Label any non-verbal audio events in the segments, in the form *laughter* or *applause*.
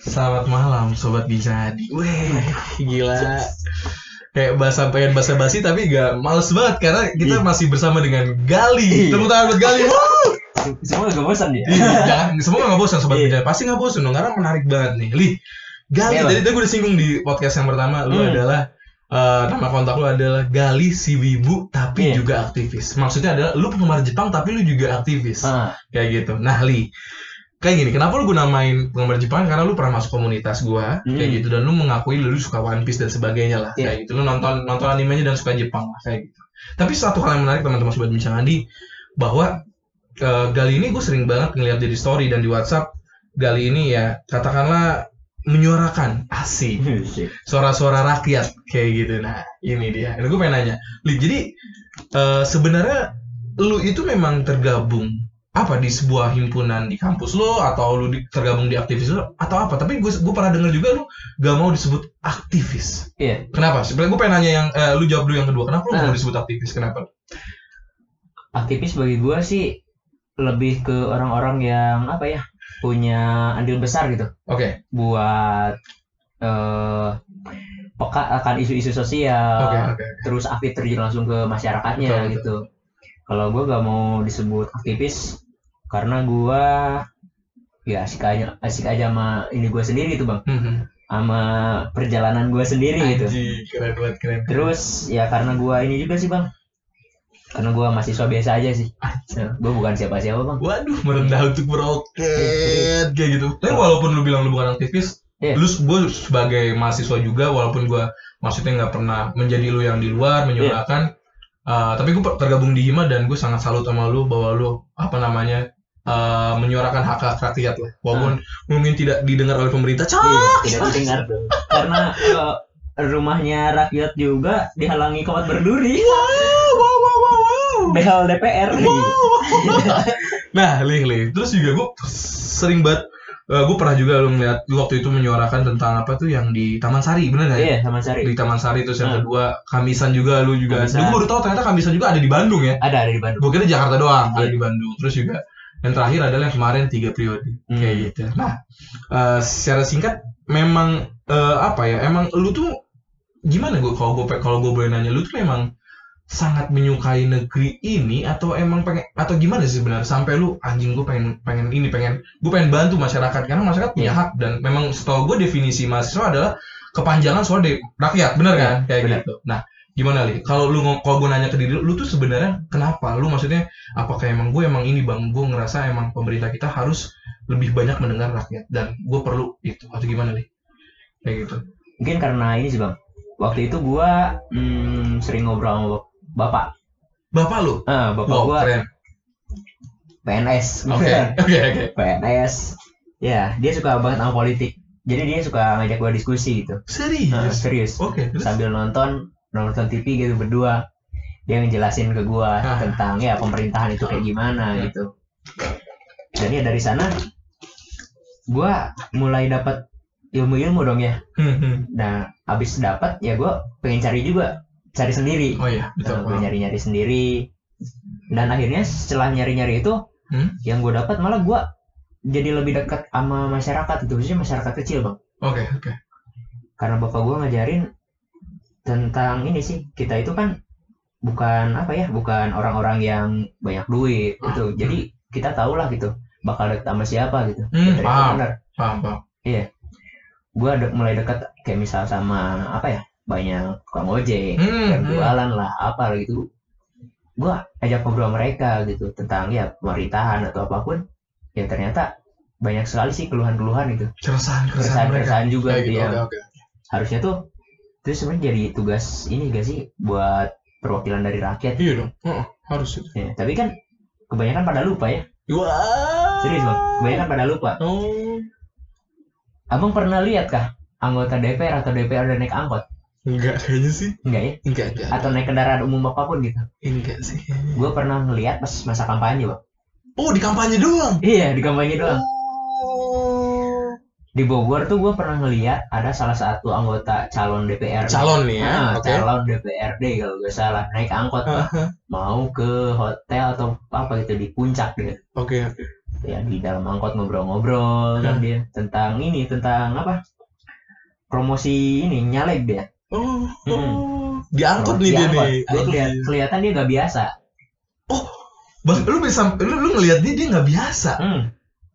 Selamat malam Sobat Bijadi Weh gila Kayak bahasa pengen bahasa basi tapi gak males banget Karena kita Iya. masih bersama dengan Gali Tepuk tangan buat Gali Woo! Semua gak bosan ya? Iya, Jangan, semua gak bosan Sobat Iya. Bijadi Pasti gak bosan dong Karena menarik banget nih Li Gali, Iya, tadi gue udah singgung di podcast yang pertama Lu Hmm. adalah eh, Nama kontak lu adalah Gali si wibu Tapi Iya. juga aktivis Maksudnya adalah Lu penggemar Jepang tapi lu juga aktivis Ah, kayak gitu. Nah, Li, kayak gini, kenapa lu gue namain penggemar Jepang? Karena lu pernah masuk komunitas gua, kayak Hmm. gitu, dan lu mengakui lu suka One Piece dan sebagainya lah, Iya. kayak gitu. Lu nonton nonton animenya dan suka Jepang lah, kayak gitu. Tapi satu hal yang menarik teman-teman sobat bincang Andi, bahwa eh, Gali ini gue sering banget ngeliat di story dan di WhatsApp, Gali ini ya katakanlah menyuarakan asik suara-suara rakyat kayak gitu. Nah, ini dia. Ini gue pengen nanya, jadi eh, sebenarnya lu itu memang tergabung apa di sebuah himpunan di kampus lo atau lu di- tergabung di aktivis lo atau apa? Tapi gue gue pernah dengar juga lu gak mau disebut aktivis. Iya. Kenapa? Sebenarnya gue pengen nanya yang eh, lu jawab dulu yang kedua. Kenapa lu gak Ah. mau disebut aktivis? Kenapa? Aktivis bagi gue sih lebih ke orang-orang yang apa ya punya andil besar gitu Oke. buat eh peka akan isu-isu sosial Oke, oke. terus aktif terjun langsung ke masyarakatnya Betul, gitu kalau gue gak mau disebut aktivis karena gue ya asik aja asik aja sama ini gue sendiri tuh bang Mhm. sama perjalanan gue sendiri gitu Anjing, keren banget, keren. Terus ya karena gua ini juga sih bang, karena gua mahasiswa biasa aja sih. Gua bukan siapa-siapa bang. Waduh, merendah untuk beroket kayak gitu. Tapi walaupun lu bilang lu bukan aktivis, Iya. lu gue sebagai mahasiswa juga, walaupun gue maksudnya nggak pernah menjadi lu yang di luar menyuarakan, uh, tapi gue tergabung di Hima dan gue sangat salut sama lu bahwa lu apa namanya uh, menyuarakan hak hak rakyat lah, walaupun mungkin tidak didengar oleh pemerintah. Cah! Iya, tidak didengar dong. Karena eh, rumahnya rakyat juga dihalangi kawat berduri. Wow, wow, wow, wow, wow. Behel DPR. Nah, Lih, Lih. Terus juga gue sering banget, gue pernah juga lu ngeliat lu waktu itu menyuarakan tentang apa tuh yang di Taman Sari, bener nggak ya? Iya, sama Sari. di Taman Sari terus yang Hmm. kedua Kamisan juga lu juga Kamisan. gue baru tahu ternyata Kamisan juga ada di Bandung ya Ada ada di Bandung. gue kira Jakarta doang ada Iya. di Bandung terus juga yang terakhir adalah yang kemarin tiga periode. Hmm. kayak gitu. Nah eh, secara singkat memang eh, apa ya emang lu tuh gimana gue kalau gue kalau gue boleh nanya lu tuh memang sangat menyukai negeri ini atau emang pengen atau gimana sih sebenarnya? Sampai lu anjing gue pengen pengen ini pengen gue pengen bantu masyarakat. Karena masyarakat punya Iya. hak dan memang setahu gue definisi mahasiswa adalah kepanjangan suara dari rakyat. Bener kan? Iya, kayak benar. gitu. Nah gimana li kalau lu kalau gue nanya ke diri lu lu tuh sebenarnya kenapa lu maksudnya apakah emang gue emang ini bang gue ngerasa emang pemerintah kita harus lebih banyak mendengar rakyat dan gue perlu itu atau gimana li kayak gitu Mungkin karena ini sih bang. Waktu itu gua hmm, sering ngobrol sama bapak. bapak lu Ah, bapak wow gua keren PNS. oke oke oke PNS. Ya, dia suka banget sama politik. Jadi dia suka ngajak gua diskusi gitu. Serius serius. oke terus sambil nonton nonton TV gitu berdua. Dia ngejelasin ke gua Ah. tentang ya pemerintahan itu kayak gimana Ah. gitu. Dan ya dari sana gua mulai dapat ilmu-ilmu dong ya. Hmm, nah abis dapat ya gua pengen cari juga cari sendiri. Oh iya betul. Nah, gua nyari-nyari sendiri. Dan akhirnya setelah nyari-nyari itu Hmm? yang gua dapat malah gua jadi lebih dekat sama masyarakat itu khususnya masyarakat kecil bang. Oke oke. Karena bapak gue ngajarin tentang ini sih kita itu kan bukan apa ya bukan orang-orang yang banyak duit gitu. Jadi kita tahu lah gitu bakal deket sama siapa gitu. Hmm, itu paham. bener paham paham. Gue ada mulai dekat kayak misal sama apa ya banyak tukang ojek Hmm, yang hmm. jualan lah apa gitu. Gue ajak ngobrol mereka gitu tentang ya pemerintahan atau apa pun. Ya ternyata banyak sekali sih keluhan-keluhan gitu. Keresahan keresahan mereka. Keresahan-keresahan juga kayak gitu ya. oke oke. Harusnya tuh itu sebenarnya jadi tugas ini gak sih buat perwakilan dari rakyat? Iya dong. Heeh, harus itu. Ya, tapi kan kebanyakan pada lupa ya. Wah. Serius bang. Kebanyakan pada lupa. Oh. Abang pernah lihat kah anggota DPR atau DPR naik angkot? Enggak kayaknya sih. Enggak ya? Enggak enggak atau naik kendaraan umum apa pun gitu? Enggak sih. Gue pernah ngeliat pas masa kampanye bang. Oh di kampanye doang? Iya di kampanye doang. Oh di Bogor tuh gue pernah ngeliat ada salah satu anggota calon DPR calon nih ya Ah, oke calon DPRD kalau gak salah naik angkot Bang. Aha. mau ke hotel atau apa gitu di puncak gitu oke oke ya di dalam angkot ngobrol-ngobrol kan Hmm. dia tentang ini tentang apa promosi ini nyalek dia Oh, oh. diangkut nih dia nih. Oh, iya. kelihatan dia nggak biasa Bang, lu bisa lu, lu ngeliat dia dia nggak biasa. Hmm.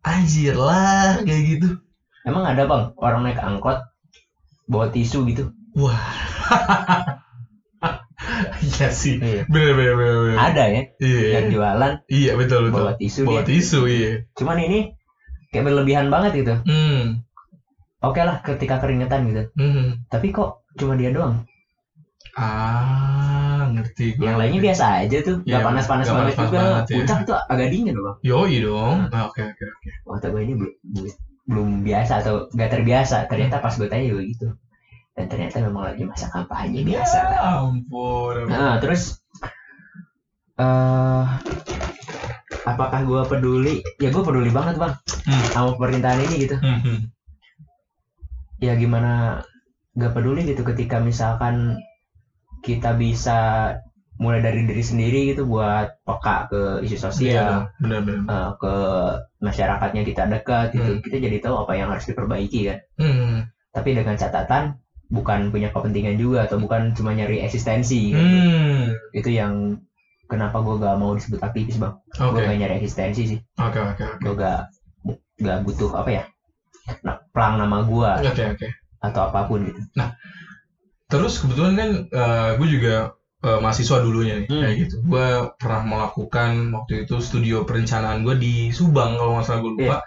Anjir lah kayak gitu. Emang ada bang orang naik angkot bawa tisu gitu Wah. Iya sih. Iya. Bener bener bener. bener. ada ya Iya. yang jualan Iya betul betul. bawa tisu Bawa dia tisu iya. cuman ini kayak berlebihan banget gitu Hmm. oke lah ketika keringetan gitu Hmm. tapi kok cuma dia doang Ah, ngerti gue. yang lainnya biasa aja tuh nggak Iya, panas-panas banget juga banget, ya. puncak tuh agak dingin loh bang Yoi dong. Ah, Oke oke oke. waktu gue ini belum- belum biasa atau nggak terbiasa ternyata pas gue tanya juga gitu dan ternyata memang lagi masa kampanye biasa Ya ampun. nah terus eh apakah gue peduli ya gue peduli banget bang Hmm. sama pemerintahan ini gitu Hmm, hmm. ya gimana gak peduli gitu ketika misalkan kita bisa mulai dari diri sendiri gitu buat peka ke isu sosial benar benar. eh, ke masyarakatnya kita dekat gitu Hmm. kita jadi tahu apa yang harus diperbaiki kan Hmm. tapi dengan catatan bukan punya kepentingan juga atau bukan cuma nyari eksistensi gitu. Hmm. itu yang kenapa gue gak mau disebut aktivis bang Oke. gue gak nyari eksistensi sih Oke oke oke. gue gak gak butuh apa ya nah, pelang nama gue Oke oke. atau apa pun gitu Terus kebetulan kan gue juga eh, mahasiswa dulunya nih Hmm. kayak gitu. Gue pernah melakukan waktu itu studio perencanaan gue di Subang kalau nggak salah gue lupa.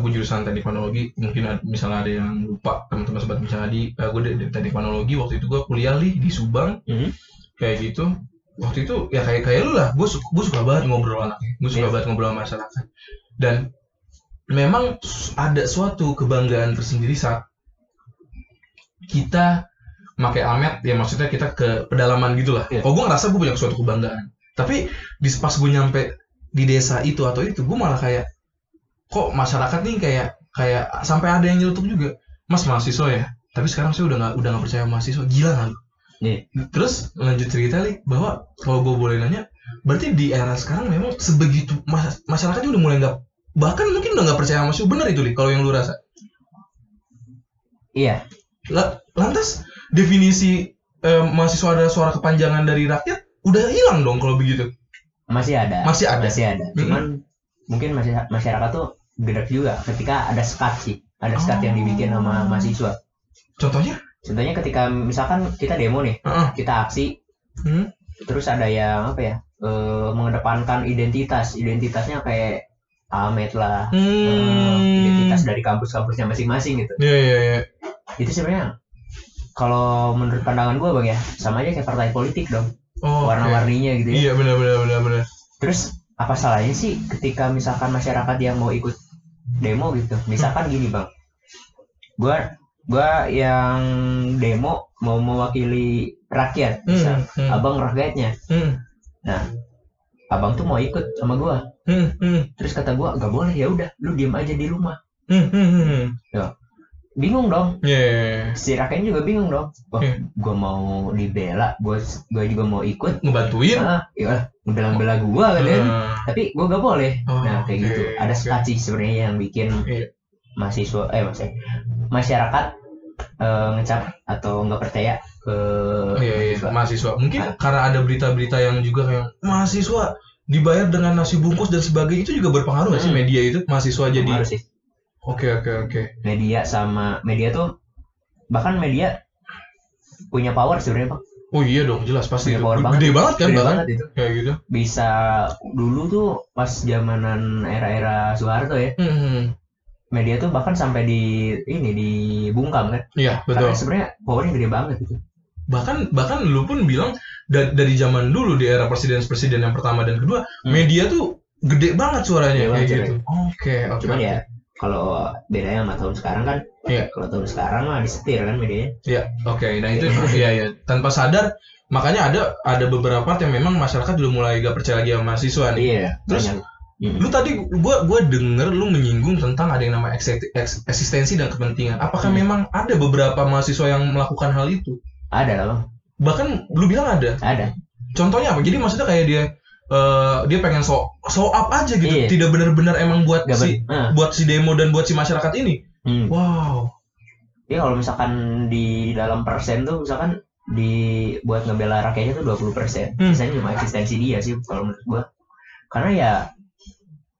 gue jurusan teknik teknologi mungkin ada, misalnya ada yang lupa teman-teman sobat bencana di gue dari teknik teknologi waktu itu gue kuliah nih di Subang Hmm. kayak gitu waktu itu ya kayak kayak lu lah gue suka gue suka banget ngobrol anaknya gue suka Yes. banget ngobrol sama masyarakat dan memang ada suatu kebanggaan tersendiri saat kita pakai amet ya maksudnya kita ke pedalaman gitu lah. Iya. kalau gue ngerasa gue punya suatu kebanggaan. Tapi di pas gue nyampe di desa itu atau itu gue malah kayak kok masyarakat nih kayak kayak sampai ada yang nyeletuk juga. Mas mahasiswa ya? Tapi sekarang saya udah nggak udah nggak percaya mahasiswa. Gila lu? Iya. terus lanjut cerita nih bahwa kalau gue boleh nanya berarti di era sekarang memang sebegitu mas- masyarakatnya udah mulai nggak bahkan mungkin udah nggak percaya sama mahasiswa bener itu nih kalau yang lu rasa. Iya. La- lantas definisi eh, mahasiswa ada suara kepanjangan dari rakyat udah hilang dong kalau begitu masih ada masih ada masih ada cuman mungkin masih masyarakat tuh gedek juga ketika ada skat sih ada skat yang dibikin sama Oh. mahasiswa contohnya contohnya ketika misalkan kita demo nih Heeh. kita aksi Hmm. terus ada yang apa ya eh, mengedepankan identitas identitasnya kayak Amet lah eh, Hmm. identitas dari kampus-kampusnya masing-masing gitu Iya iya iya. itu sebenarnya kalau menurut pandangan gue bang ya sama aja kayak partai politik dong. Oh, warna-warninya gitu ya. Iya benar benar benar benar. terus apa salahnya sih ketika misalkan masyarakat yang mau ikut demo gitu? Misalkan gini bang. Gua gua yang demo mau mewakili rakyat misal. Hmm, hmm, abang rakyatnya. Hmm, nah abang tuh mau ikut sama gua. Hmm, hmm, terus kata gua gak boleh ya udah lu diem aja di rumah. Hmm, hmm, hmm. Bingung dong Iya, iya, iya. si rakyatnya juga bingung dong wah Hmm. gua mau dibela gua gua juga mau ikut Ngebantuin. ah ya bela-bela gua kan ya Hmm. tapi gue gak boleh Oh, nah kayak oke, gitu ada skat sih sebenarnya yang bikin Iya. mahasiswa eh maksudnya masyarakat eh, ngecap atau nggak percaya ke Iya, iya, mahasiswa. mahasiswa. Mungkin karena ada berita-berita yang juga kayak mahasiswa dibayar dengan nasi bungkus dan sebagainya itu juga berpengaruh nggak sih Hmm. media itu mahasiswa jadi. Pengaruh sih Oke oke oke. media sama media tuh bahkan media punya power sebenarnya bang Oh iya dong jelas pasti Punya itu. power Gede banget. banget kan Gede bahkan banget itu kayak gitu. bisa dulu tuh pas zamanan era-era Soeharto ya Hmm. media tuh bahkan sampai di ini dibungkam kan Iya betul. karena sebenarnya powernya gede banget gitu bahkan bahkan lu pun bilang da- dari zaman dulu di era presiden-presiden yang pertama dan kedua Hmm. media tuh gede banget suaranya Gede kayak banget, gitu. Oke oke. cuman oke. ya kalau bedanya sama tahun sekarang kan Iya. kalau tahun sekarang mah disetir kan medianya Iya, oke. Nah itu iya ya tanpa sadar makanya ada ada beberapa part yang memang masyarakat udah mulai gak percaya lagi sama mahasiswa nih. iya Terus banyak. Mm. Lu tadi gua gua denger lu menyinggung tentang ada yang namanya eksistensi dan kepentingan. Apakah Hmm. memang ada beberapa mahasiswa yang melakukan hal itu? ada bang Bahkan lu bilang ada. ada Contohnya apa? Jadi maksudnya kayak dia eh, dia pengen show show up aja gitu Iya. tidak benar-benar emang buat Gak si eh, buat si demo dan buat si masyarakat ini hmm. wow Ya kalau misalkan di dalam persen tuh misalkan di buat ngebela rakyatnya tuh 20 persen. Hmm. Sisanya cuma eksistensi dia sih kalau menurut gua. Karena ya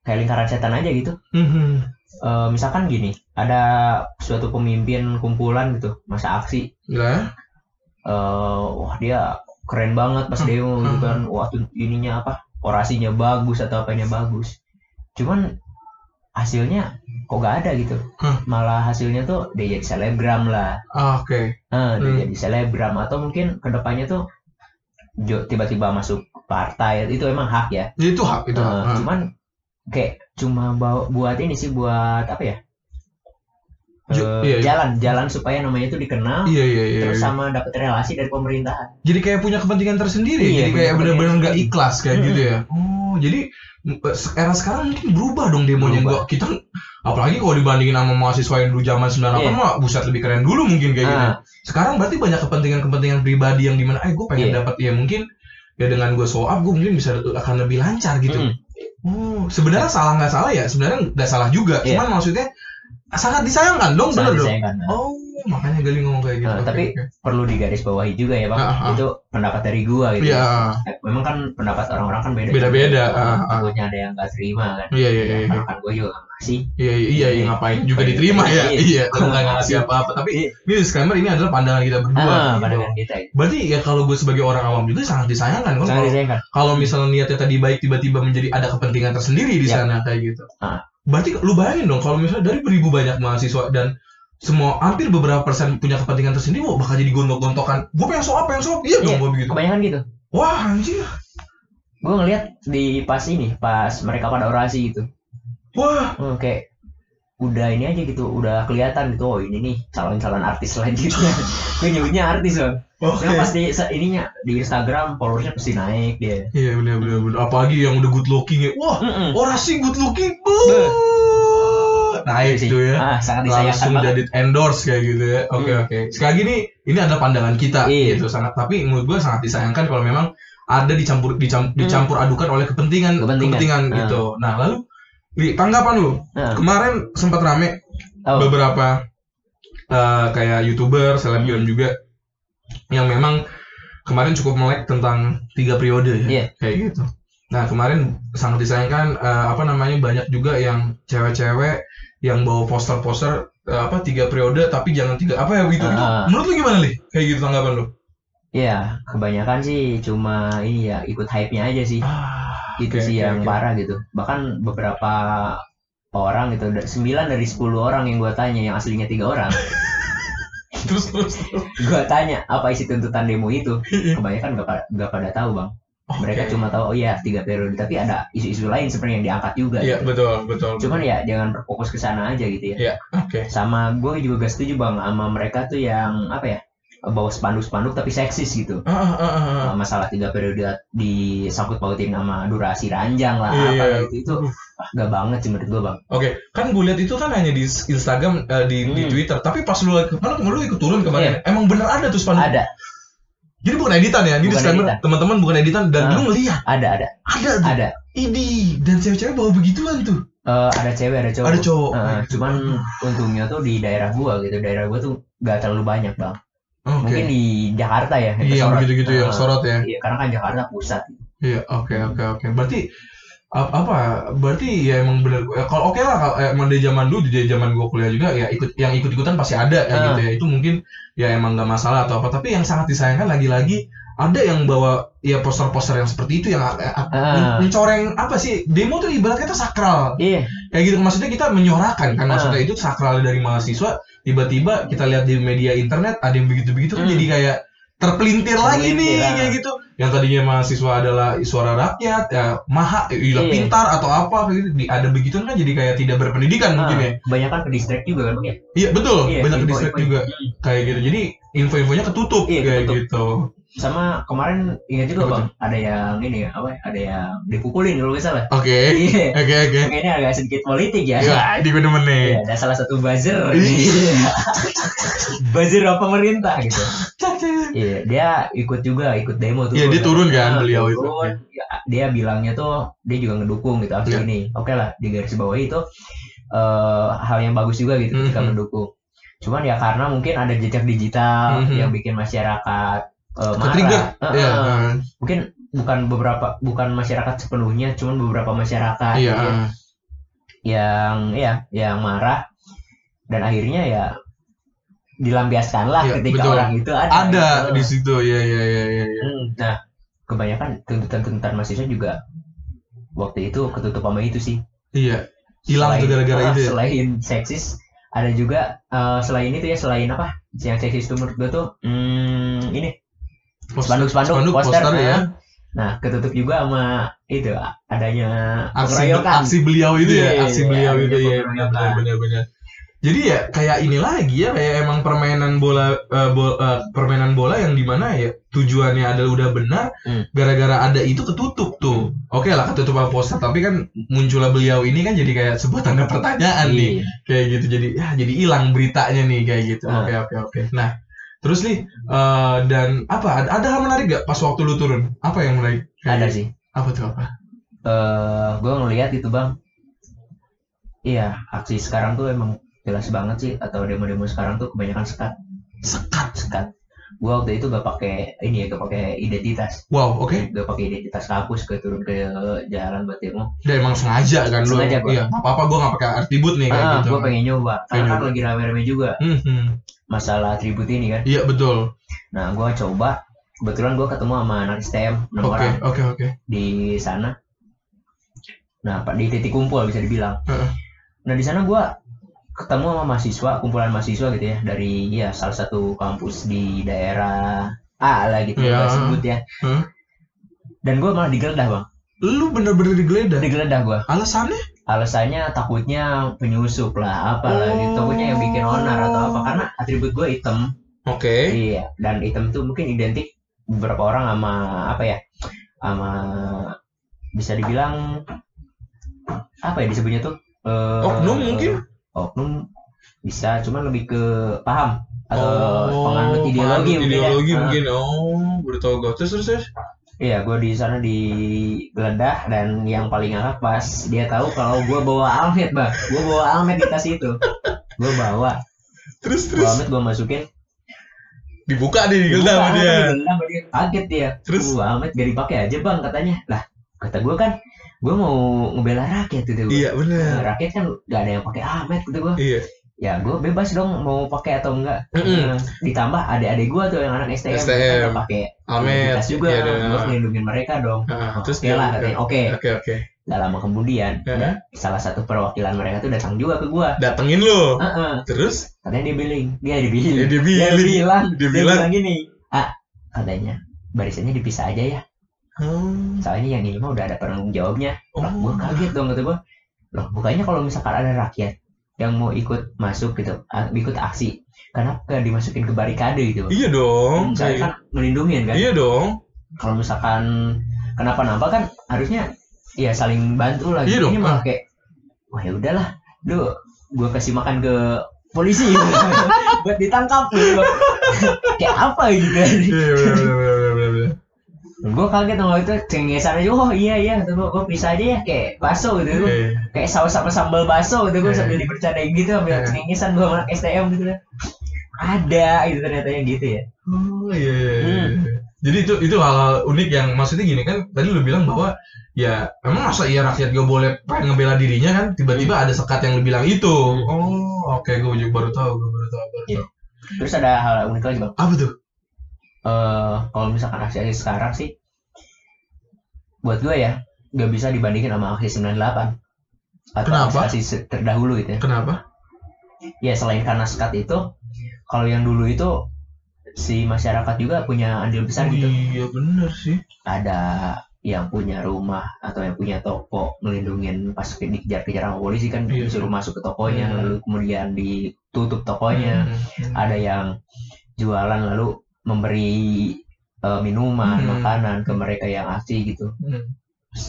kayak lingkaran setan aja gitu. Mhm. Eh, misalkan gini, ada suatu pemimpin kumpulan gitu, masa aksi. Lah, eh wah dia keren banget pas Hmm. demo gitu Hmm. kan. Wah tuh ininya apa? Orasinya bagus atau apanya bagus. Cuman hasilnya kok gak ada gitu. Hmm. Malah hasilnya tuh dia jadi selebgram lah. ah, oke Nah, dia Hmm. jadi selebgram atau mungkin ke depannya tuh jo- tiba-tiba masuk partai itu emang hak ya. itu hak itu Eh, hak. Cuman kayak cuma bawa, buat ini sih buat apa ya? Eh, iya, iya. jalan jalan supaya namanya itu dikenal iya iya iya terus iya. sama dapat relasi dari pemerintahan. jadi kayak punya kepentingan tersendiri Iya, jadi kayak benar-benar nggak ikhlas kayak Mm-mm. gitu ya oh jadi m- era sekarang mungkin berubah dong demonya Berubah. gua kita apalagi kalau dibandingin sama mahasiswa yang dulu zaman 98 Iya. mah buset lebih keren dulu mungkin kayak gitu Ah. sekarang berarti banyak kepentingan-kepentingan pribadi yang di mana eh gue pengen Iya. dapat ya mungkin ya dengan gue show up gue mungkin bisa akan lebih lancar gitu Mm. oh sebenarnya salah nggak salah ya sebenarnya nggak salah juga Iya. cuman maksudnya sangat disayangkan dong Sangat bener dong disayangkan. Nah, oh makanya Gali ngomong kayak gitu Nah, Oke, tapi oke. perlu digarisbawahi juga ya bang. Ah, ah. Itu pendapat dari gua gitu. iya Eh, Memang kan pendapat orang-orang kan beda. Beda-beda, Nah, ah, ah. Takutnya ada yang nggak terima kan. iya iya iya Karena kan gua juga ngasih. Iya iya iya, iya, ngapain juga Iya. diterima ya. Iya. Iya, kalau nggak ngasih *laughs* apa-apa. Tapi Iya. ini disclaimer ini adalah pandangan kita berdua. Ah, gitu. pandangan kita. ya. Berarti ya kalau gue sebagai orang awam juga sangat disayangkan kan Sangat kalau, disayangkan. kalau misalnya niatnya tadi baik tiba-tiba menjadi ada kepentingan tersendiri di Ya. sana kayak gitu. Berarti lu bayangin dong kalau misalnya dari beribu banyak mahasiswa dan semua hampir beberapa persen punya kepentingan tersendiri wah bakal jadi gontok-gontokan. Gue pengen soal, pengen soal, iya dong Iya. gue begitu. Kebanyakan gitu. Wah anjir. Gue ngeliat di pas ini, pas mereka pada orasi gitu. Wah. Hmm, kayak udah ini aja gitu, udah kelihatan gitu. Oh ini nih calon-calon artis selanjutnya. *laughs* Gue nyebutnya artis loh. Oke. Karena pasti ininya di Instagram followersnya pasti naik dia. Iya benar benar benar. Apalagi yang udah good looking ya. Wah, Mm-mm. orasi good looking. Beuh. Naik Sih. tuh ya. Ah, sangat langsung banget. jadi endorse kayak gitu ya. Oke Hmm. oke. Sekali lagi nih ini adalah pandangan kita Iya. gitu sangat tapi menurut gue sangat disayangkan kalau memang ada dicampur dicam- dicampur adukan oleh kepentingan Hmm. Kepentingan. Ah. gitu. Nah, lalu Li, tanggapan lu Nah, kemarin sempat rame oh, beberapa eh, kayak youtuber, selebgram juga yang memang kemarin cukup melek tentang tiga periode ya, Iya. kayak gitu. Nah kemarin sangat disayangkan eh, apa namanya banyak juga yang cewek-cewek yang bawa poster-poster eh, apa tiga periode tapi jangan tiga apa ya gitu. Itu Ah. menurut lu gimana li? Kayak gitu tanggapan lu? Iya, kebanyakan sih cuma ini ya ikut hype-nya aja sih. Ah, itu sih oke, yang oke. parah gitu. Bahkan beberapa orang gitu, 9 dari 10 orang yang gua tanya yang aslinya tiga orang, *laughs* Terus terus. terus. gua tanya apa isi tuntutan demo itu. Kebanyakan gak, pada- gak pada tahu bang. Mereka Oke. cuma tahu oh iya tiga periode, tapi ada isu-isu lain sebenarnya yang diangkat juga. Iya gitu. betul betul. Cuman ya jangan berfokus ke sana aja gitu ya. Iya oke. Sama gue juga gak setuju bang sama mereka tuh yang apa ya bawa spanduk-spanduk tapi seksis gitu. Ah, ah, ah, ah. masalah tiga periode disangkut pautin sama durasi ranjang lah Iya, apa iya. gitu itu ah, gak banget sih menurut gue bang Oke, kan gue lihat itu kan hanya di Instagram, eh, di, di Hmm. Twitter. Tapi pas lu kemarin lu ikut turun kemarin, emang bener ada tuh spanduk. ada Jadi bukan editan ya, ini Bukan disclaimer teman-teman bukan editan dan Ah. lu ngelihat ada ada ada tuh. ada Ini dan cewek-cewek bawa begituan tuh. Eh, ada cewek ada cowok Ada cowok. Nah, cuman untungnya tuh di daerah gua gitu daerah gua tuh gak terlalu banyak bang Oke. mungkin di Jakarta ya yang Iya, begitu-gitu yang Eh, sorot ya. iya karena kan Jakarta pusat Iya, oke oke oke. Berarti ap- apa? Berarti ya emang bener. ya, Kalau oke lah, kalau emang dari zaman dulu, dari zaman gua kuliah juga, ya ikut yang ikut-ikutan pasti ada ya Ah. gitu ya. Itu mungkin ya emang nggak masalah atau apa. Tapi yang sangat disayangkan lagi-lagi ada yang bawa ya poster-poster yang seperti itu yang Ah. mencoreng apa sih demo tuh ibaratnya itu sakral iya kayak gitu maksudnya kita menyorakan kan Ah. maksudnya itu sakral dari mahasiswa tiba-tiba kita lihat di media internet ada yang begitu-begitu kan Hmm. jadi kayak terpelintir lagi nih ah. kayak gitu yang tadinya mahasiswa adalah suara rakyat ya maha gila Iya. pintar atau apa kayak gitu ada begitu kan jadi kayak tidak berpendidikan mungkin ya Ah, kebanyakan ke distract juga kan ya iya betul Iya, banyak distract info- juga kayak gitu jadi info-infonya ketutup Iya, kayak ketutup. gitu sama kemarin ingat juga Apa bang ada yang ini ya apa ya, ada yang dipukulin kalau nggak salah oke *laughs* oke oke Kayaknya agak sedikit politik ya. ya di gue demen nih Iya, ada salah satu buzzer. *laughs* Buzzer pemerintah gitu. Iya, dia ikut juga, ikut demo tuh. Iya, dia turun kan, Nah, beliau itu. turun. Ya, dia bilangnya tuh dia juga ngedukung gitu aksi Iya. ini oke lah di garis bawah itu eh, hal yang bagus juga gitu ketika Mhm. mendukung cuman ya karena mungkin ada jejak digital Mhm. yang bikin masyarakat eh, marah. Eh, Iya. eh, mungkin bukan beberapa bukan masyarakat sepenuhnya cuman beberapa masyarakat Iya. gitu ya, yang ya yang marah dan akhirnya ya dilampiaskan lah Iya, ketika betul. orang itu ada Ada gitu. di situ. Ya ya ya ya. ya. Hmm, Nah, kebanyakan tuntutan-tuntutan mahasiswa juga waktu itu ketutup sama itu sih. Iya. Hilang tuh gara-gara itu. ya? Selain seksis, ada juga eh, selain itu ya selain apa? Yang seksis itu menurut gue tuh hmm, ini spanduk-spanduk, spanduk, poster, poster ya. Nah, ketutup juga sama itu adanya Aksi, aksi beliau itu ya, Iya, aksi iya, beliau adanya itu ya. pengeroyokan. Benar benar benar. Jadi ya kayak ini lagi ya kayak emang permainan bola eh, bo- eh, permainan bola yang di mana ya tujuannya adalah udah benar Hmm. gara-gara ada itu ketutup tuh oke lah ketutup sama poster tapi kan muncullah beliau ini kan jadi kayak sebuah tanda pertanyaan nih Iya. kayak gitu jadi ya jadi hilang beritanya nih kayak gitu Ah. oke oke oke nah terus nih eh, dan apa ada, ada hal menarik gak pas waktu lu turun? Apa yang menarik? Ada sih. apa tuh apa? Eh gue ngeliat itu bang. Iya aksi sekarang tuh emang jelas banget sih atau demo-demo sekarang tuh kebanyakan sekat. Sekat? Sekat. Gue waktu itu gak pakai ini ya gak pakai identitas. Wow oke. Gak pakai identitas kampus ke turun ke jalan buat demo. Dia emang sengaja kan lu? Sengaja, Bang. iya apa apa gue gak pakai atribut nih kayak ah gitu. gue pengen nyoba. Karena kan lagi rame-rame juga. Hmm, hmm. Masalah atribut ini kan. Iya betul. Nah gue coba kebetulan gue ketemu sama anak STM enam oke orang. oke oke. Di sana. Nah pak di titik kumpul bisa dibilang. Heeh. nah di sana gua ketemu sama mahasiswa kumpulan mahasiswa gitu ya dari ya salah satu kampus di daerah A lah gitu gua sebut ya. Hmm. dan gua malah digeledah bang. Lu bener-bener digeledah? Digeledah gua. Alasannya alasannya takutnya penyusup lah apalah Oh. gitu takutnya yang bikin onar atau apa. Karena atribut gua hitam. Oke. Iya dan hitam tuh mungkin identik beberapa orang sama apa ya sama bisa dibilang apa ya disebutnya tuh? Eh, Oknum mungkin? oknum. Bisa cuman lebih ke paham atau oh penganut ideologi penganut mungkin ya. ideologi mungkin. Oh gue terus terus terus iya gue di sana digeledah dan yang paling ngakak pas dia tahu kalau gue bawa almet bang. Gue bawa almet di tas itu. Gue bawa. Terus terus? Almet gue masukin. Dibuka deh digeledah sama Bukan, dia digeledah sama dia. Kaget dia. Terus? Terus almet gak dipakai aja bang katanya. Lah kata gue kan gue mau ngebela rakyat gitu gua. iya bener. Rakyat kan gak ada yang pakai almet gitu gue iya ya gue bebas dong mau pakai atau enggak. Mm-mm. Nah, ditambah adik-adik gue tuh yang anak STM, STM. pakai identitas juga. Iya, ada. gue melindungi mereka dong. Oh, terus dia lah oke. Oke oke. Gak lama kemudian Heeh. nah, salah satu perwakilan mereka tuh datang juga ke gue datengin lu? Heeh. terus? Katanya dia billing. Dia dibilang Ya, dia dia bilang. Bilang Dia dia bilang. bilang gini ah katanya barisannya dipisah aja ya. Oh, soalnya yang ini mah udah ada penanggung jawabnya. Oh. lah gue kaget dong kata gue loh bukannya kalau misalkan ada rakyat yang mau ikut masuk gitu ikut aksi. Kenapa dimasukin ke barikade gitu iya dong saya kan melindungi kan? Iya dong. Kalau misalkan kenapa-napa kan harusnya ya saling bantu lah. Iya Gitu. dong, ini malah kayak wah ya udahlah lu gue kasih makan ke polisi. *laughs* Buat ditangkap gitu. *laughs* kayak apa gitu? Kan iya bener bener bener gue kaget sama itu cengesan aja oh iya iya gue gue bisa aja ya kayak bakso gitu Gua Iya. kayak saus sama sambal bakso gitu gue Eh. sambil dibercandain gitu sambil Eh. cengengesan gue anak STM gitu kan ada gitu ternyata yang gitu ya Oh iya, iya, iya. Hmm. Jadi itu itu hal, unik yang maksudnya gini kan tadi lu bilang bahwa ya emang masa iya rakyat gak boleh pengen ngebela dirinya kan tiba-tiba ada sekat yang lu bilang itu. Oh oke gue juga baru tahu gue baru tahu baru Iya. tahu. terus ada hal unik lagi bang Apa tuh? Eh kalau misalkan aksi-aksi sekarang sih buat gue ya nggak bisa dibandingin sama aksi 98 atau Kenapa? aksi terdahulu gitu ya Kenapa? ya selain karena skat itu kalau yang dulu itu si masyarakat juga punya andil besar gitu Iya bener sih. ada yang punya rumah atau yang punya toko melindungin pas ke- dikejar-kejar sama polisi kan Iya. disuruh masuk ke tokonya Hmm. lalu kemudian ditutup tokonya Hmm, hmm. ada yang jualan lalu memberi eh, minuman Hmm. makanan ke mereka yang aksi gitu Hmm.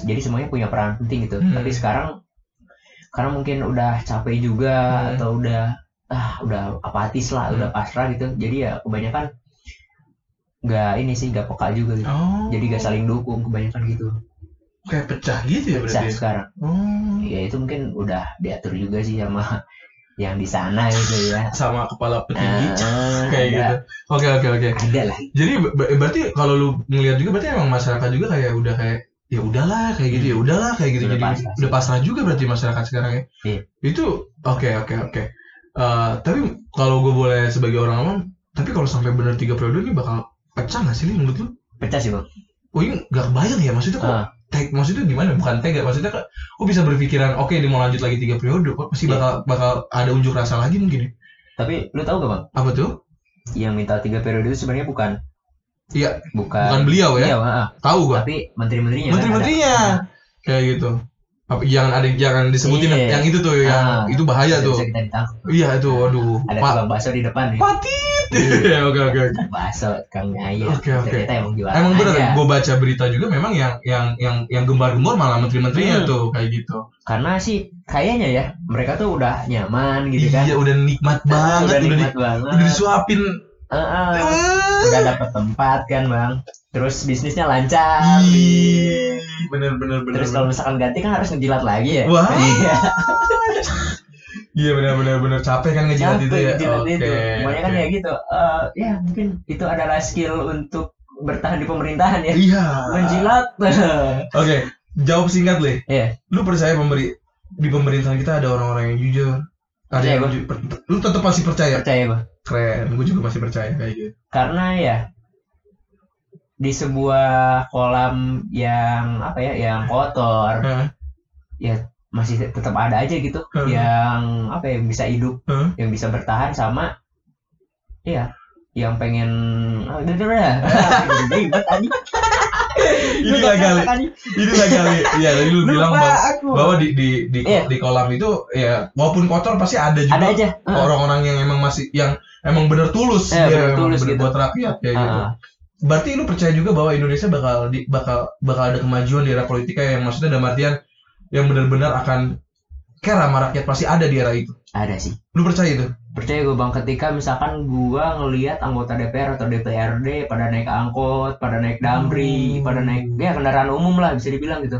jadi semuanya punya peran penting gitu Hmm. tapi sekarang karena mungkin udah capek juga Hmm. atau udah ah udah apatis lah Hmm. udah pasrah gitu jadi ya kebanyakan nggak ini sih nggak peka juga gitu Oh. jadi gak saling dukung kebanyakan gitu kayak pecah gitu ya pecah berarti. ya? sekarang Oh. ya itu mungkin udah diatur juga sih sama yang di sana gitu ya Sama kepala petinggi Ah, kayak ada, gitu. Oke oke oke. ada lah Jadi ber- berarti kalau lu ngelihat juga berarti emang masyarakat juga kayak udah kayak ya udahlah kayak gitu ya udahlah kayak gitu Udah jadi pasrah udah pasrah juga berarti masyarakat sekarang ya. Iya. Itu oke oke oke. Eh, tapi kalau gue boleh sebagai orang awam, tapi kalau sampai benar tiga periode ini bakal pecah nggak sih Li, menurut lu? pecah sih bang Oh ini nggak kebayang ya maksudnya kok? Ah, Teg, maksudnya gimana? Bukan tega, maksudnya kok kok bisa berpikiran oke dia mau lanjut lagi tiga periode, kok pasti Iya. bakal bakal ada unjuk rasa lagi mungkin ya? tapi lu tahu gak bang Apa tuh? yang minta tiga periode itu sebenarnya bukan Iya, bukan bukan beliau ya? Iya, ah, Tahu gua. tapi menteri-menterinya kan Menteri-menterinya. ada. kayak gitu jangan ada jangan disebutin Iya. yang itu tuh yang Ah. itu bahaya Bisa- tuh bisa kita ditangkap iya itu waduh ada pak tukang bakso di depan nih patit Iya. *laughs* oke oke oke bakso tukang ayam Oke, oke. ternyata emang jualan emang bener aja. gue baca berita juga memang yang yang yang yang gembar-gembor malah menteri-menterinya Hmm. tuh kayak gitu karena sih kayaknya ya mereka tuh udah nyaman gitu kan iya udah nikmat *laughs* banget udah udah, di, nikmat banget udah disuapin Heeh. Ah. udah dapet tempat kan bang? Terus bisnisnya lancar. Bener bener bener terus kalau misalkan ganti kan harus ngejilat lagi ya? Wah. Iya, iya bener bener bener. Capek kan ngejilat capek itu ya? oke itu. Makanya kan oke. ya gitu. Eh, ya mungkin itu adalah skill untuk bertahan di pemerintahan ya. Iya. Menjilat. *laughs* Oke jawab singkat le Iya. lu percaya pemberi di pemerintahan kita ada orang-orang yang jujur? Ada Percaya yang lu tetap masih percaya? Percaya gua keren gue juga masih percaya kayak gitu karena ya di sebuah kolam yang apa ya yang kotor Hah? ya masih tetap ada aja gitu Hmm. yang apa ya bisa hidup Hmm. yang bisa bertahan sama ya yang pengen oh, udah udah udah *laughs* ribet tadi ini lah kali ini lah kali ya tadi lu bilang bahwa, aku. bahwa di di di, Iya. di kolam itu ya walaupun kotor pasti ada juga ada aja. orang-orang yang emang masih yang emang bener tulus Iya, dia bener tulus bener gitu. buat rakyat kayak gitu. Heeh. berarti lu percaya juga bahwa Indonesia bakal di, bakal bakal ada kemajuan di era politika yang maksudnya dalam artian yang benar-benar akan care sama rakyat pasti ada di era itu ada sih lu percaya itu percaya gue bang ketika misalkan gua ngelihat anggota DPR atau DPRD pada naik angkot pada naik damri Hmm. pada naik ya kendaraan umum lah bisa dibilang gitu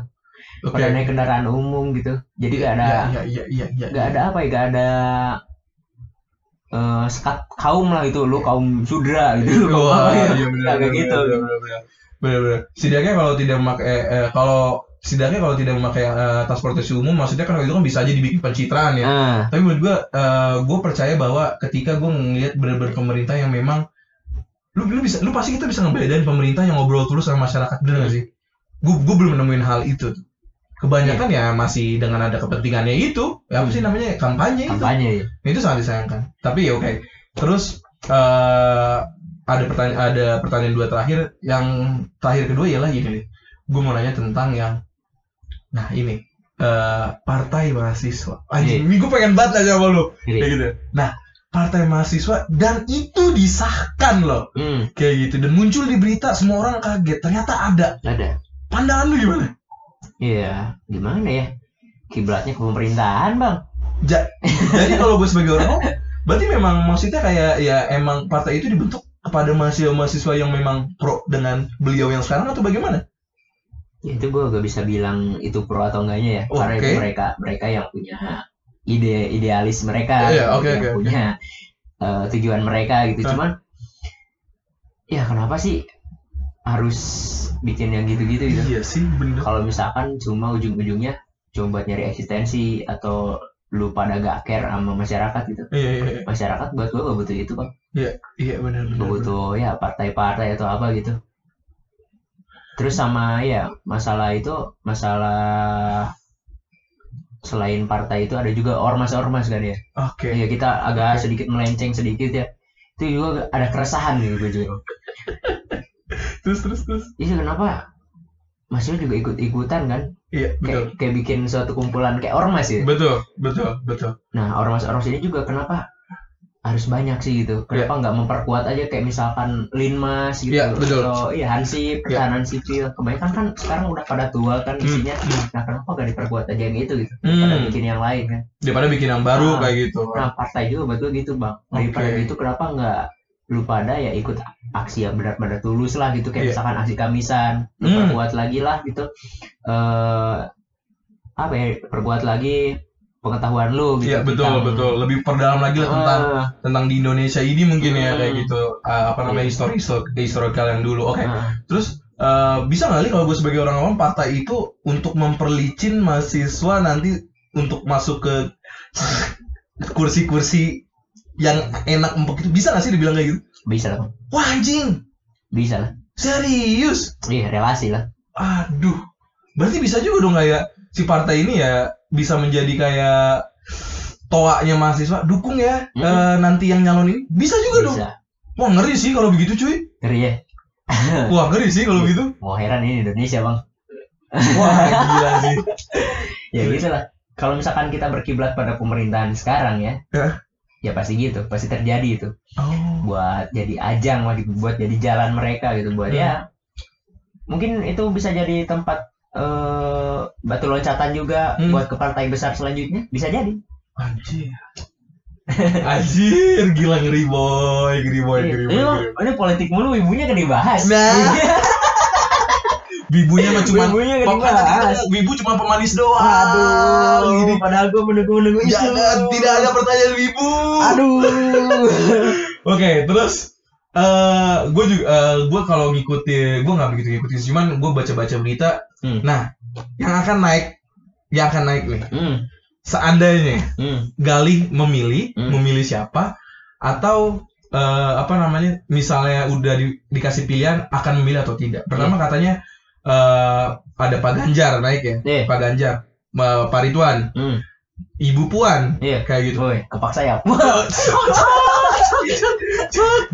oke pada naik kendaraan umum gitu jadi gak ada Iya, iya, iya, iya, gak ada apa ya gak ada eh sekat kaum lah itu lu kaum sudra gitu Wah, apa ya. iya benar, gitu. benar, benar. Benar, benar. Setidaknya kalau tidak memakai eh, kalau setidaknya kalau tidak memakai eh, transportasi umum maksudnya kan itu kan bisa aja dibikin pencitraan ya. Ah, Tapi menurut gua eh, gua percaya bahwa ketika gua ngelihat benar-benar pemerintah yang memang lu lu bisa lu pasti kita bisa ngebedain pemerintah yang ngobrol terus sama masyarakat bener gak sih? Gua gua belum nemuin hal itu. Kebanyakan ya masih dengan ada kepentingannya itu, ya apa sih namanya kampanye itu. kampanye ya Nah, itu sangat disayangkan. Tapi ya oke. Terus eh ada pertanyaan ada pertanyaan dua terakhir. Yang terakhir kedua ialah gini nih. Gue mau nanya tentang yang nah ini eh partai mahasiswa. Anjing, ini gue pengen banget nanya sama lu. Jadi, Kayak gitu. Nah, partai mahasiswa dan itu disahkan loh. hmm, Kayak gitu dan muncul di berita semua orang kaget. Ternyata ada. ada Pandangan lu gimana? Iya, gimana ya? Kiblatnya ke pemerintahan, Bang. Ja- jadi kalau gue sebagai orang berarti memang maksudnya kayak ya emang partai itu dibentuk kepada mahasiswa-mahasiswa yang memang pro dengan beliau yang sekarang atau bagaimana? Ya, itu gua gak bisa bilang itu pro atau enggaknya ya. Oh, Karena itu mereka mereka yang punya ide idealis mereka, Iya, gitu, oke, yang oke. punya eh, tujuan mereka gitu. Ah. Cuman ya kenapa sih harus bikin yang gitu-gitu gitu? Iya sih, bener. Kalau misalkan cuma ujung-ujungnya cuma buat nyari eksistensi atau lu pada gak care sama masyarakat gitu. Iya, iya, iya, Masyarakat buat gua gak butuh itu, Bang. iya benar benar. Gak butuh ya partai-partai atau apa gitu. Terus sama ya masalah itu masalah selain partai itu ada juga ormas-ormas kan ya. Oke. Ya kita agak sedikit melenceng sedikit ya. Itu juga ada keresahan gitu gue juga. *laughs* Terus terus terus. Iya kenapa mahasiswa juga ikut-ikutan kan? Iya, betul. Kayak, kayak bikin suatu kumpulan kayak ormas ya. Betul, betul, betul. Nah ormas-ormas ini juga kenapa harus banyak sih gitu? Kenapa nggak memperkuat aja kayak misalkan Linmas gitu? Iya, betul. Atau iya Hansip, pertahanan sipil. Kebanyakan kan sekarang udah pada tua kan Hmm, isinya. hmm. Nah kenapa nggak diperkuat aja yang itu gitu? Daripada Hmm. bikin yang lain kan? Daripada bikin yang baru Ah. kayak gitu. Nah partai juga betul gitu bang. Daripada Oke. gitu kenapa nggak lu pada ya ikut aksi yang benar-benar tulus lah gitu kayak Iya. misalkan aksi kamisan lu Hmm. perbuat lagi lah gitu eh apa ya perbuat lagi pengetahuan lu gitu Iya betul tentang- betul. Lebih perdalam lagi lah tentang Ah, tentang di Indonesia ini mungkin ya Hmm. kayak gitu. Ah, apa namanya Iya. histori historical yang dulu. Oke ah. terus eh, bisa nggak nih kalau gue sebagai orang awam partai itu untuk memperlicin mahasiswa nanti untuk masuk ke kursi-kursi yang enak empuk itu? Bisa nggak sih dibilang kayak gitu? Bisa. Lah wah anjing. Bisa. Lah serius? Iya relasi lah. Aduh. Berarti bisa juga dong kayak si partai ini ya bisa menjadi kayak toaknya mahasiswa dukung ya Hmm. eh, nanti yang nyalon ini. Bisa juga dong. Bisa. Wah ngeri sih kalau begitu cuy. Ngeri ya? *laughs* Wah ngeri sih kalau begitu. Mau heran ini Indonesia bang. Wah *laughs* gila sih. Ya gitu lah kalau misalkan kita berkiblat pada pemerintahan sekarang ya Ya. ya pasti gitu pasti terjadi itu. Oh. Buat jadi ajang lah gitu buat jadi jalan mereka gitu buat Hmm. ya mungkin itu bisa jadi tempat eh batu loncatan juga Hmm. buat ke partai besar selanjutnya bisa jadi anjir *laughs* anjir gila ngeri boy ngeri boy ngeri boy, ini, ngeri boy. ini politik mulu ibunya kan dibahas Nah. *laughs* Bibunya mah cuma Ibunya kan Pokoknya tadi dibahas. kita- Bibu cuma pemanis doang. aduh Ini padahal gue menunggu menunggu isu Jangan, tidak ada pertanyaan Bibu. aduh *laughs* Oke, terus eh gue juga eh, gue kalau ngikutin gue nggak begitu ngikutin sih, cuman gue baca-baca berita. Hmm. Nah, yang akan naik, yang akan naik nih, hmm. seandainya Hmm. Galih memilih, Hmm. memilih siapa, atau eh, apa namanya, misalnya udah di- dikasih pilihan akan memilih atau tidak. Pertama katanya eh, ada Pak Ganjar naik ya, Iya. Pak Ganjar, eh, Pak Ridwan, Hmm. Ibu Puan, Iya. kayak gitu. Woi, kepak sayap. *laughs*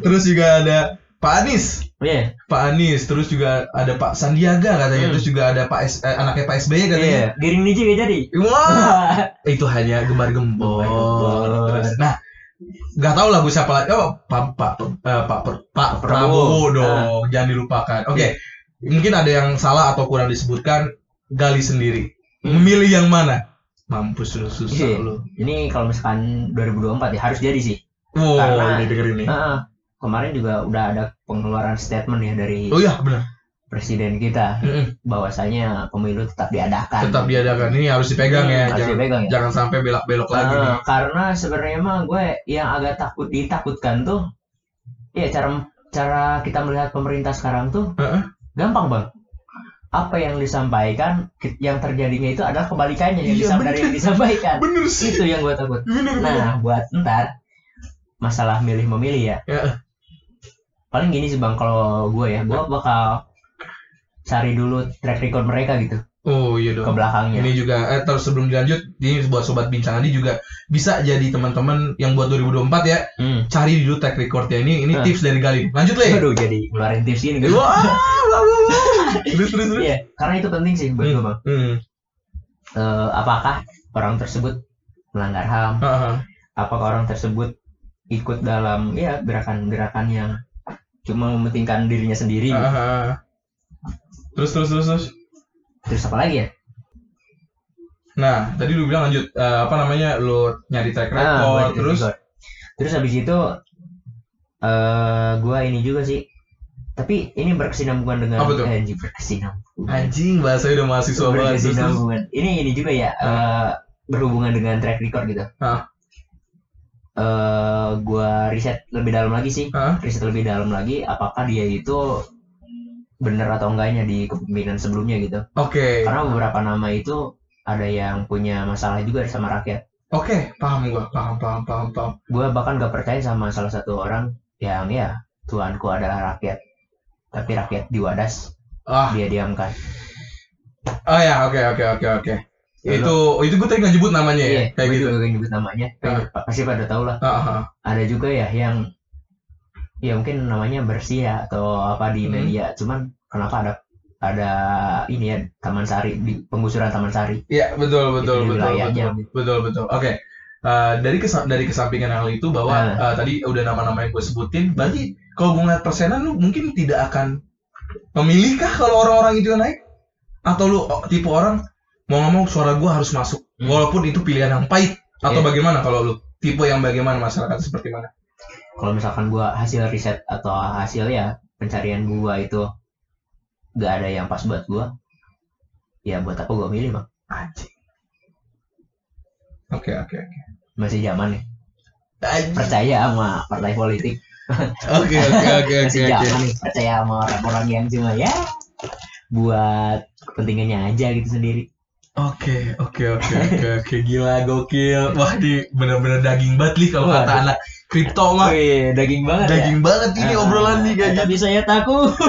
Terus juga ada Pak Anies, Iya. Pak Anies, terus juga ada Pak Sandiaga katanya, Hmm. terus juga ada Pak S, eh, anaknya Pak SBY katanya. Iya. Giring niji gak jadi. Wah, *laughs* itu hanya. Gembar-gembor. Terus, nah, nggak tahu lah gue siapa lagi. Oh, Pak Pak eh, Pak Pak Prabowo. Dong, jangan dilupakan. Oke, mungkin ada yang salah atau kurang disebutkan. Gali sendiri, Hmm. memilih yang mana? Mampus lu susah Iya. lu. Ini kalau misalkan 2024 ya harus jadi sih. Wow, Karena- udah dengerin nih. Heeh. Kemarin juga udah ada pengeluaran statement ya dari Oh iya, benar. presiden kita Mm-mm. bahwasanya pemilu tetap diadakan. Tetap diadakan. Ini harus dipegang ya. Harus Jangan, dipegang ya. jangan sampai belok-belok lagi Eh, nih. karena sebenarnya mah gue yang agak takut ditakutkan tuh ya cara cara kita melihat pemerintah sekarang tuh Heeh. gampang bang apa yang disampaikan yang terjadinya itu adalah kebalikannya yang Iya, bener. dari yang disampaikan Bener sih. itu yang gue takut Bener, bener. nah buat ntar masalah milih memilih ya Ya. Paling gini sih bang kalau gue ya gue bakal cari dulu track record mereka gitu Oh iya ke dong. belakangnya Ini juga eh terus sebelum dilanjut ini buat sobat bincang Adi juga bisa jadi teman-teman yang buat 2024 ya hmm. cari dulu track recordnya ini ini Nah. tips dari Galih. Lanjut le. aduh jadi ngeluarin tips ini gitu Wah, terus terus terus. Iya, karena itu penting sih buat gue bang Hmm. Eh, apakah orang tersebut melanggar HAM Ah, ah. apakah orang tersebut ikut dalam ya gerakan-gerakan yang cuma mementingkan dirinya sendiri ah. Terus terus terus terus. terus apa lagi ya Nah, tadi lu bilang lanjut eh, apa namanya? Lu nyari track record Ah, buat terus record. terus habis itu eh gua ini juga sih tapi ini berkesinambungan dengan Apa tuh? eh, anjing, berkesinambungan anjing bahasa udah mahasiswa banget. Terus, terus. berkesinambungan ini ini juga ya eh, berhubungan dengan track record gitu Ah. Eh gua riset lebih dalam lagi sih Ah. riset lebih dalam lagi apakah dia itu benar atau enggaknya di kepemimpinan sebelumnya gitu Oke. karena beberapa nama itu ada yang punya masalah juga sama rakyat Oke, paham gua. Paham paham paham paham. gue bahkan gak percaya sama salah satu orang yang ya tuanku adalah rakyat tapi rakyat diwadas Ah, dia diamkan oh ya, oke oke oke oke. Itu itu gue tadi nggak nyebut namanya ya, iya kayak gue gitu. juga gak nyebut namanya Ah. pasti pada tahu lah Ah, ah. ada juga ya yang ya mungkin namanya bersih ya atau apa di Hmm. media cuman kenapa ada ada ini ya Taman Sari di penggusuran Taman Sari Iya betul betul betul wilayahnya. betul betul betul. Oke. Eh, dari kesa- dari kesampingan hal itu bahwa Nah. eh, tadi udah nama-nama yang gue sebutin, berarti kalau gue ngeliat persenan lu mungkin tidak akan memilih kah kalau orang-orang itu yang naik? Atau lu oh, tipe orang mau nggak mau suara gue harus masuk, Hmm. walaupun itu pilihan yang pahit atau Iya. bagaimana kalau lu tipe yang bagaimana masyarakat seperti mana? kalau misalkan gua hasil riset atau hasil ya pencarian gua itu gak ada yang pas buat gua ya buat apa gua milih bang Anjing. Oke oke oke. masih zaman nih Anjing. percaya sama partai politik Oke oke oke oke masih zaman nih percaya sama orang-orang yang cuma ya buat kepentingannya aja gitu sendiri Oke oke oke oke oke gila gokil. Wah di bener-bener daging banget nih kalau kata anak kripto mah. Wih, daging banget Daging banget ya ini obrolan nih kayak gitu. tapi saya takut *laughs*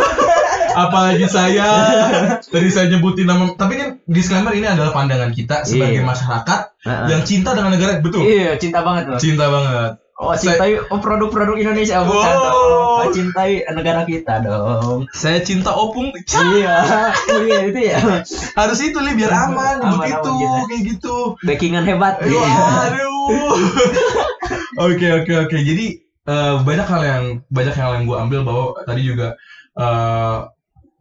apalagi saya *laughs* tadi saya nyebutin nama tapi kan disclaimer ini adalah pandangan kita sebagai Iya. masyarakat Heeh. yang cinta dengan negara betul iya cinta banget loh cinta banget Oh cintai oh, produk-produk Indonesia bukan Wow. dong. Oh, cintai negara kita dong. saya cinta opung iya, iya itu ya. harus itu nih biar aman Aman, begitu aman, gitu. kayak gitu Backingan hebat. Aduh, Iya. aduh. *laughs* Oke oke oke. Jadi eh, banyak hal yang banyak hal yang gue ambil bahwa tadi juga eh,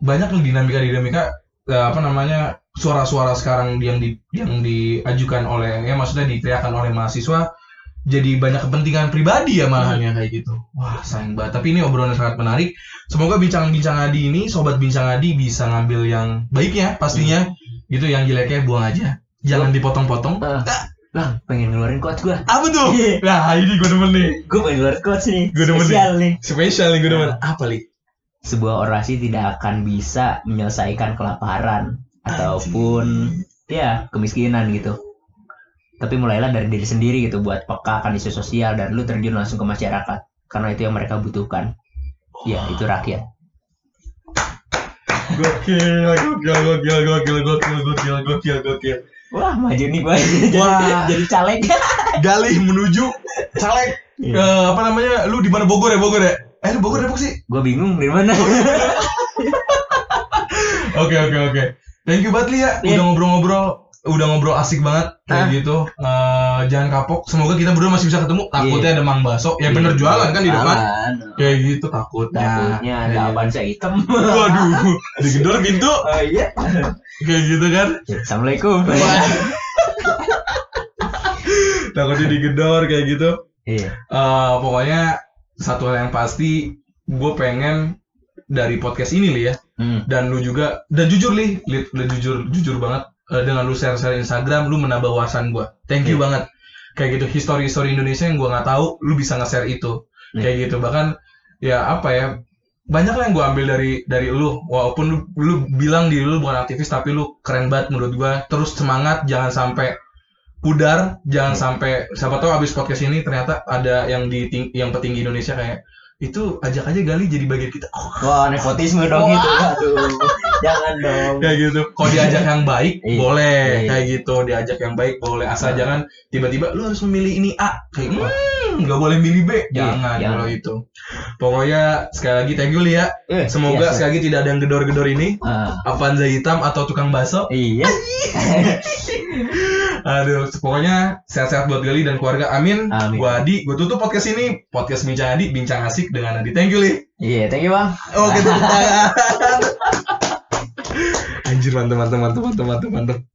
banyak dinamika dinamika eh, apa namanya suara-suara sekarang yang di yang diajukan oleh ya maksudnya diteriakan oleh mahasiswa jadi banyak kepentingan pribadi ya malahannya kayak gitu. Wah sayang banget. Tapi ini obrolan sangat menarik. Semoga bincang-bincang Adi ini, sobat bincang Adi bisa ngambil yang baiknya pastinya. Gitu yang jeleknya buang aja. Jangan dipotong-potong. Eh, Lang, pengen ngeluarin quotes gua. Apa tuh? Iya. Nah ini gue demen nih Gue pengen ngeluarin quotes nih. Gua demen Spesial nih. Spesial nih gue demen Apa li? Sebuah orasi tidak akan bisa menyelesaikan kelaparan ataupun ya kemiskinan gitu. Tapi mulailah dari diri sendiri gitu buat peka akan isu sosial dan lu terjun langsung ke masyarakat karena itu yang mereka butuhkan. Ya, itu rakyat. Gokil, gokil, gokil, gokil, gokil, gokil, gokil, gokil Wah, maju nih gue. *laughs* jadi, Wah. jadi caleg. *laughs* Galih menuju caleg Iya. Eh, Apa namanya, lu di mana Bogor ya, Bogor ya? Eh lu Bogor Depok sih? gue bingung dari mana. *laughs* Oke, oke, oke Thank you banget ya. Udah ngobrol-ngobrol Udah ngobrol asik banget Kayak Ah. gitu Eh, Jangan kapok Semoga kita berdua masih bisa ketemu Takutnya ada Mang Baso Ya bener jualan kan di depan. Kayak gitu takutnya Takutnya ada apaan saya hitam. Waduh Digedor pintu *laughs* Oh iya. Kayak gitu kan Assalamualaikum. *laughs* takutnya digedor kayak gitu Iya. Eh, pokoknya satu hal yang pasti gue pengen dari podcast ini li ya Hmm. dan lu juga dan jujur li, li, li jujur jujur banget eh, dengan lu share share Instagram lu menambah wawasan gue thank you Iya. banget kayak gitu history history Indonesia yang gue nggak tahu lu bisa nge-share itu Iya. kayak gitu bahkan ya apa ya banyak lah yang gue ambil dari dari lu walaupun lu, lu bilang diri lu bukan aktivis tapi lu keren banget menurut gue terus semangat jangan sampai pudar jangan Iya. sampai siapa tahu abis podcast ini ternyata ada yang di ting- yang petinggi Indonesia kayak itu ajak aja Gali jadi bagian kita Wah, nepotisme dong Wah. itu. Aduh. *laughs* Jangan dong. kayak gitu. Kalau diajak yang baik Iya. boleh. Iya. kayak gitu. Diajak yang baik boleh. Asal Nah. jangan tiba-tiba lu harus memilih ini A. Kayak hmm nggak boleh milih B. Iya, jangan kalau itu pokoknya sekali lagi thank you Eh, semoga iya, sekali lagi tidak ada yang gedor-gedor ini. Ah, Avanza hitam atau tukang bakso. Iya. *laughs* aduh pokoknya sehat-sehat buat Gali dan keluarga. Amin, Amin. gua Adi gua tutup podcast ini. Podcast bincang Adi bincang asik dengan Adi. Thank you Li. Iya, thank you, Bang. oke tepuk tangan *laughs* anjir mantap mantap mantap mantap mantap mantap